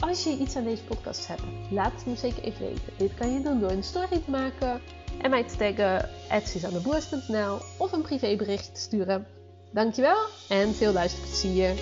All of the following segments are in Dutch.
Als je iets aan deze podcast hebt, laat het me zeker even weten. Dit kan je doen door een story te maken en mij te taggen @suzanneboers.nl of een privébericht te sturen. Dankjewel en veel luisterplezier.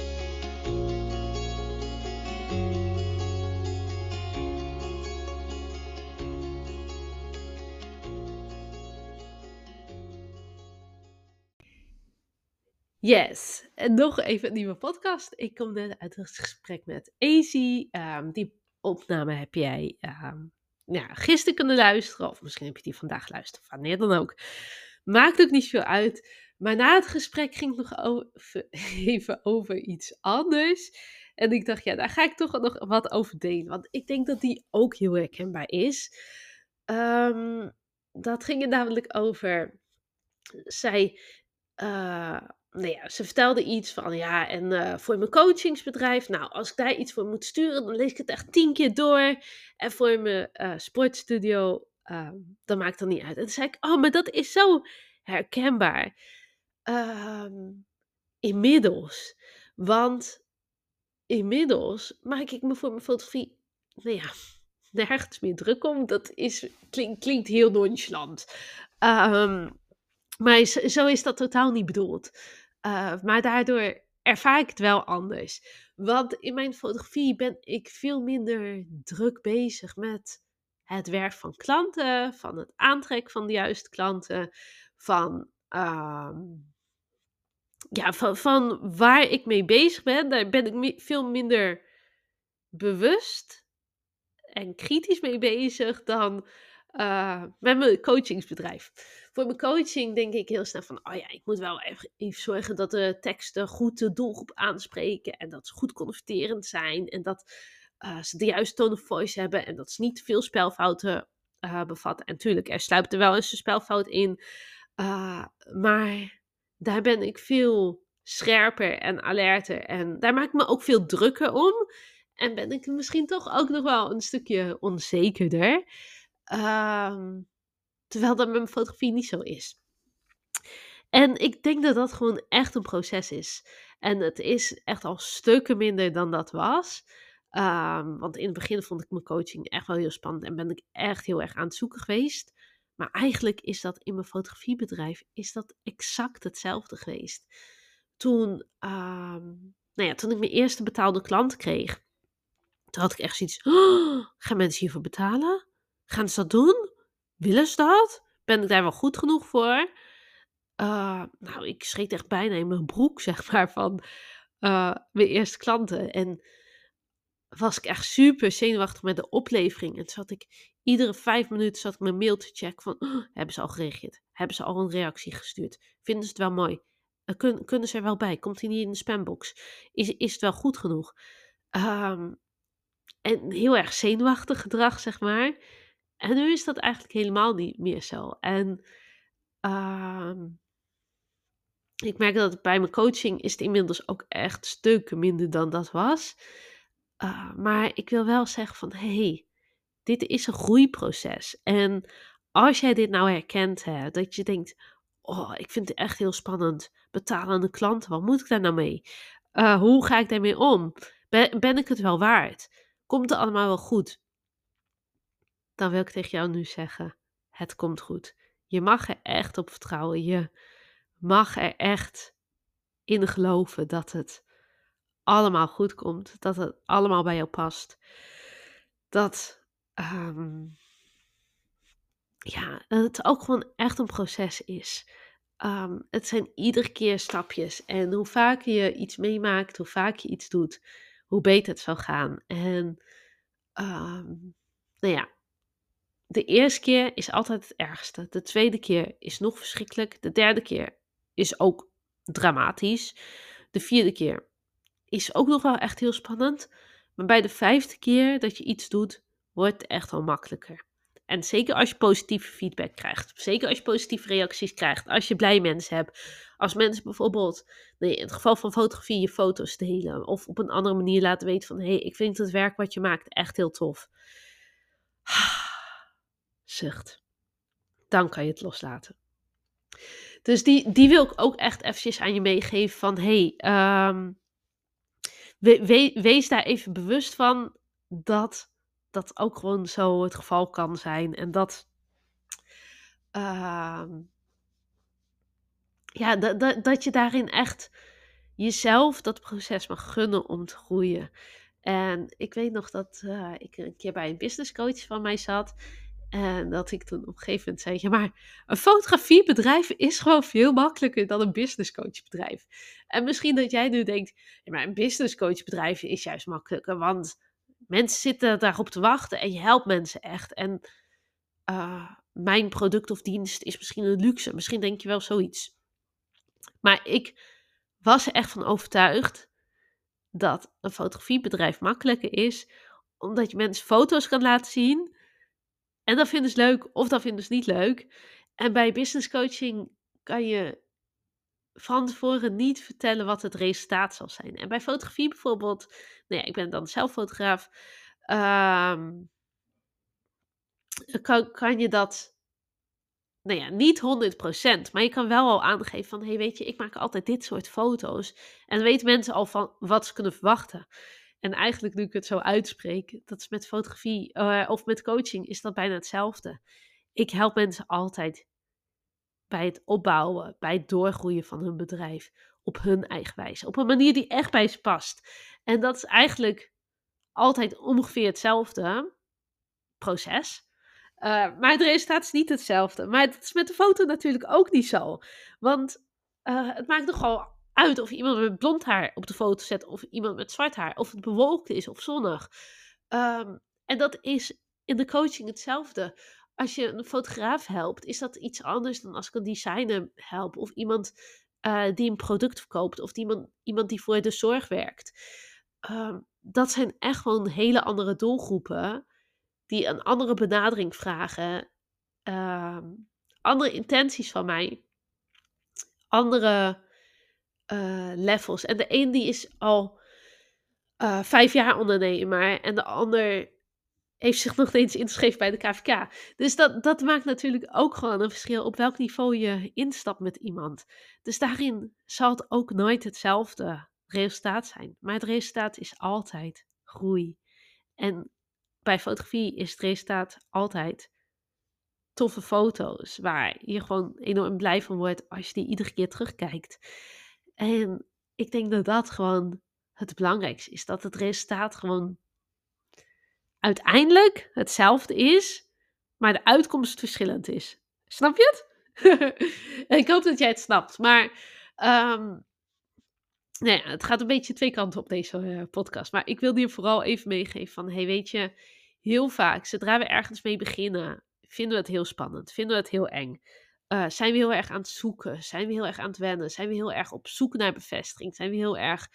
Yes, en nog even een nieuwe podcast. Ik kom net uit het gesprek met Easy. Um, die opname heb jij um, gisteren kunnen luisteren, of misschien heb je die vandaag luisteren, wanneer dan ook. Maakt ook niet veel uit. Maar na het gesprek ging het nog even over iets anders. En ik dacht, ja, daar ga ik toch nog wat over delen. Want ik denk dat die ook heel herkenbaar is. Um, dat ging er namelijk over. Zij. Uh, nou ja, ze vertelde iets van ja, en uh, voor mijn coachingsbedrijf, nou, als ik daar iets voor moet sturen, dan lees ik het echt tien keer door. En voor mijn uh, sportstudio, uh, dat maakt dan niet uit. En toen zei ik, oh, maar dat is zo herkenbaar. Um, inmiddels. Want inmiddels maak ik me voor mijn fotografie, nou ja, nergens meer druk om. Dat is, klink, klinkt heel nonchalant. Um, maar zo is dat totaal niet bedoeld. Uh, maar daardoor ervaar ik het wel anders. Want in mijn fotografie ben ik veel minder druk bezig met het werk van klanten, van het aantrekken van de juiste klanten, van, uh, ja, van, van waar ik mee bezig ben. Daar ben ik veel minder bewust en kritisch mee bezig dan uh, met mijn coachingsbedrijf. Voor mijn coaching denk ik heel snel van, oh ja, ik moet wel even, zorgen dat de teksten goed de doelgroep aanspreken en dat ze goed converterend zijn en dat uh, ze de juiste tone of voice hebben en dat ze niet veel spelfouten uh, bevatten. En tuurlijk, er sluipt er wel eens een spelfout in, maar daar ben ik veel scherper en alerter en daar maak ik me ook veel drukker om. En ben ik misschien toch ook nog wel een stukje onzekerder. Um, terwijl dat met mijn fotografie niet zo is. En ik denk dat dat gewoon echt een proces is. En het is echt al stukken minder dan dat was. Um, want in het begin vond ik mijn coaching echt wel heel spannend en ben ik echt heel erg aan het zoeken geweest. Maar eigenlijk is dat in mijn fotografiebedrijf is dat exact hetzelfde geweest. Toen, um, nou ja, toen ik mijn eerste betaalde klant kreeg, toen had ik echt zoiets. Oh, gaan mensen hiervoor betalen? Gaan ze dat doen? Willen ze dat? Ben ik daar wel goed genoeg voor? Uh, nou, ik schreef echt bijna in mijn broek, zeg maar, van uh, mijn eerste klanten. En was ik echt super zenuwachtig met de oplevering. En zat ik iedere vijf minuten zat ik mijn mail te checken van, oh, hebben ze al gereageerd? Hebben ze al een reactie gestuurd? Vinden ze het wel mooi? Kun, kunnen ze er wel bij? Komt hij niet in de spambox? Is, is het wel goed genoeg? Um, en heel erg zenuwachtig gedrag, zeg maar. En nu is dat eigenlijk helemaal niet meer zo. En uh, ik merk dat bij mijn coaching is het inmiddels ook echt stukken minder dan dat was. Uh, maar ik wil wel zeggen van, hey, dit is een groeiproces. En als jij dit nou herkent, hè, dat je denkt, oh, ik vind het echt heel spannend. Betalende klanten, wat moet ik daar nou mee? Uh, hoe ga ik daarmee om? Ben, ben ik het wel waard? Komt het allemaal wel goed? Dan wil ik tegen jou nu zeggen: het komt goed. Je mag er echt op vertrouwen. Je mag er echt in geloven dat het allemaal goed komt. Dat het allemaal bij jou past. Dat, um, ja, dat het ook gewoon echt een proces is. Um, het zijn iedere keer stapjes. En hoe vaker je iets meemaakt, hoe vaker je iets doet, hoe beter het zal gaan. En um, nou ja, de eerste keer is altijd het ergste. De tweede keer is nog verschrikkelijk. De derde keer is ook dramatisch. De vierde keer is ook nog wel echt heel spannend. Maar bij de vijfde keer dat je iets doet, wordt het echt wel makkelijker. En zeker als je positieve feedback krijgt. Zeker als je positieve reacties krijgt. Als je blij mensen hebt. Als mensen bijvoorbeeld, nee, in het geval van fotografie, je foto's delen. Of op een andere manier laten weten van, hé, hey, ik vind het werk wat je maakt echt heel tof. Dan kan je het loslaten. Dus die, die wil ik ook echt eventjes aan je meegeven van, hey, um, wees daar even bewust van dat dat ook gewoon zo het geval kan zijn. En dat. Uh, ja, dat, dat, je daarin echt jezelf dat proces mag gunnen om te groeien. En ik weet nog dat uh, ik een keer bij een business coach van mij zat. En dat ik toen op een gegeven moment zei: Ja, maar een fotografiebedrijf is gewoon veel makkelijker dan een business coachbedrijf. En misschien dat jij nu denkt: ja, maar een business coachbedrijf is juist makkelijker, want mensen zitten daarop te wachten en je helpt mensen echt. En uh, mijn product of dienst is misschien een luxe. Misschien denk je wel zoiets. Maar ik was er echt van overtuigd dat een fotografiebedrijf makkelijker is, omdat je mensen foto's kan laten zien. En dat vinden ze leuk of dat vinden ze niet leuk. En bij business coaching kan je van tevoren niet vertellen wat het resultaat zal zijn. En bij fotografie bijvoorbeeld, nou ja, ik ben dan zelf fotograaf, um, kan, kan je dat, nou ja, niet 100%, maar je kan wel al aangeven van, hey, weet je, ik maak altijd dit soort foto's. En dan weten mensen al van wat ze kunnen verwachten. En eigenlijk, nu ik het zo uitspreek, dat is met fotografie uh, of met coaching, is dat bijna hetzelfde. Ik help mensen altijd bij het opbouwen, bij het doorgroeien van hun bedrijf op hun eigen wijze. Op een manier die echt bij ze past. En dat is eigenlijk altijd ongeveer hetzelfde proces. Uh, maar het resultaat is niet hetzelfde. Maar het is met de foto natuurlijk ook niet zo. Want uh, het maakt nogal uit of iemand met blond haar op de foto zet of iemand met zwart haar. Of het bewolkt is of zonnig. Um, en dat is in de coaching hetzelfde als je een fotograaf helpt, is dat iets anders dan als ik een designer help. Of iemand uh, die een product verkoopt. Of iemand, iemand die voor de zorg werkt. Um, dat zijn echt gewoon hele andere doelgroepen. Die een andere benadering vragen. Um, andere intenties van mij. Andere uh, levels. En de een die is al uh, vijf jaar ondernemer. En de ander heeft zich nog eens ingeschreven bij de KVK. Dus dat, dat maakt natuurlijk ook gewoon een verschil op welk niveau je instapt met iemand. Dus daarin zal het ook nooit hetzelfde resultaat zijn. Maar het resultaat is altijd groei. En bij fotografie is het resultaat altijd toffe foto's. Waar je gewoon enorm blij van wordt als je die iedere keer terugkijkt. En ik denk dat dat gewoon het belangrijkste is. Dat het resultaat gewoon uiteindelijk hetzelfde is, maar de uitkomst verschillend is. Snap je het? ik hoop dat jij het snapt. Maar um, het gaat een beetje twee kanten op deze uh, podcast. Maar ik wil je vooral even meegeven van, hey, weet je, heel vaak, zodra we ergens mee beginnen, vinden we het heel spannend, vinden we het heel eng. Uh, zijn we heel erg aan het zoeken? Zijn we heel erg aan het wennen? Zijn we heel erg op zoek naar bevestiging? Zijn we heel erg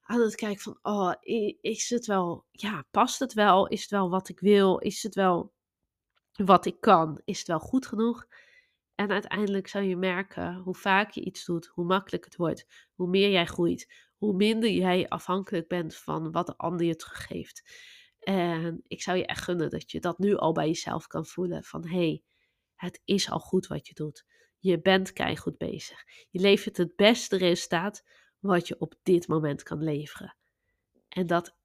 aan het kijken van, oh, is het wel, ja, past het wel? Is het wel wat ik wil? Is het wel wat ik kan? Is het wel goed genoeg? En uiteindelijk zal je merken, hoe vaak je iets doet, hoe makkelijk het wordt, hoe meer jij groeit, hoe minder jij afhankelijk bent van wat de ander je teruggeeft. En ik zou je echt gunnen dat je dat nu al bij jezelf kan voelen van, hey, het is al goed wat je doet. Je bent keihard bezig. Je levert het beste resultaat wat je op dit moment kan leveren. En dat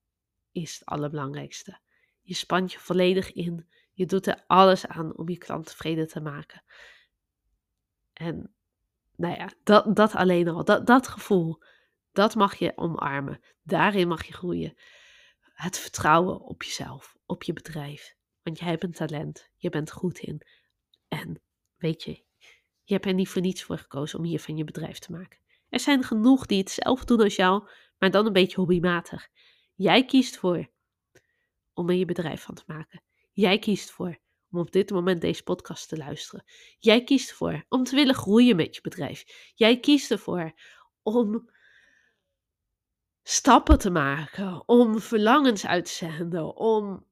is het allerbelangrijkste. Je spant je volledig in. Je doet er alles aan om je klant tevreden te maken. En nou ja, dat, dat alleen al, dat, dat gevoel, dat mag je omarmen. Daarin mag je groeien. Het vertrouwen op jezelf, op je bedrijf. Want jij hebt een talent, je bent goed in. En weet je, je hebt er niet voor niets voor gekozen om hier van je bedrijf te maken. Er zijn genoeg die hetzelfde doen als jou, maar dan een beetje hobbymatig. Jij kiest voor om er je bedrijf van te maken. Jij kiest voor om op dit moment deze podcast te luisteren. Jij kiest ervoor om te willen groeien met je bedrijf. Jij kiest ervoor om stappen te maken, om verlangens uit te zenden, om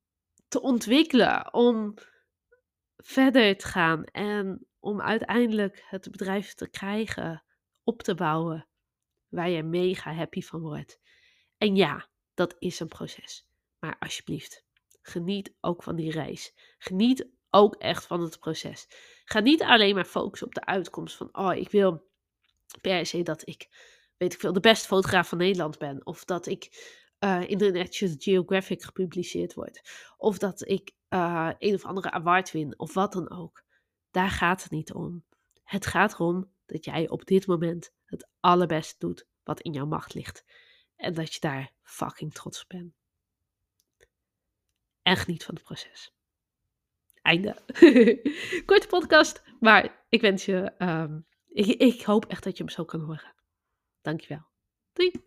te ontwikkelen, om verder te gaan en om uiteindelijk het bedrijf te krijgen, op te bouwen, waar je mega happy van wordt. En ja, dat is een proces. Maar alsjeblieft, geniet ook van die reis. Geniet ook echt van het proces. Ga niet alleen maar focussen op de uitkomst van, oh, ik wil per se dat ik, weet ik veel, de beste fotograaf van Nederland ben. Of dat ik uh, in Geographic gepubliceerd word. Of dat ik uh, een of andere award win, of wat dan ook. Daar gaat het niet om. Het gaat erom dat jij op dit moment het allerbeste doet wat in jouw macht ligt. En dat je daar fucking trots op bent. En geniet van het proces. Einde. Korte podcast, maar ik wens je. Um, ik, ik hoop echt dat je hem zo kan horen. Dankjewel. Doei.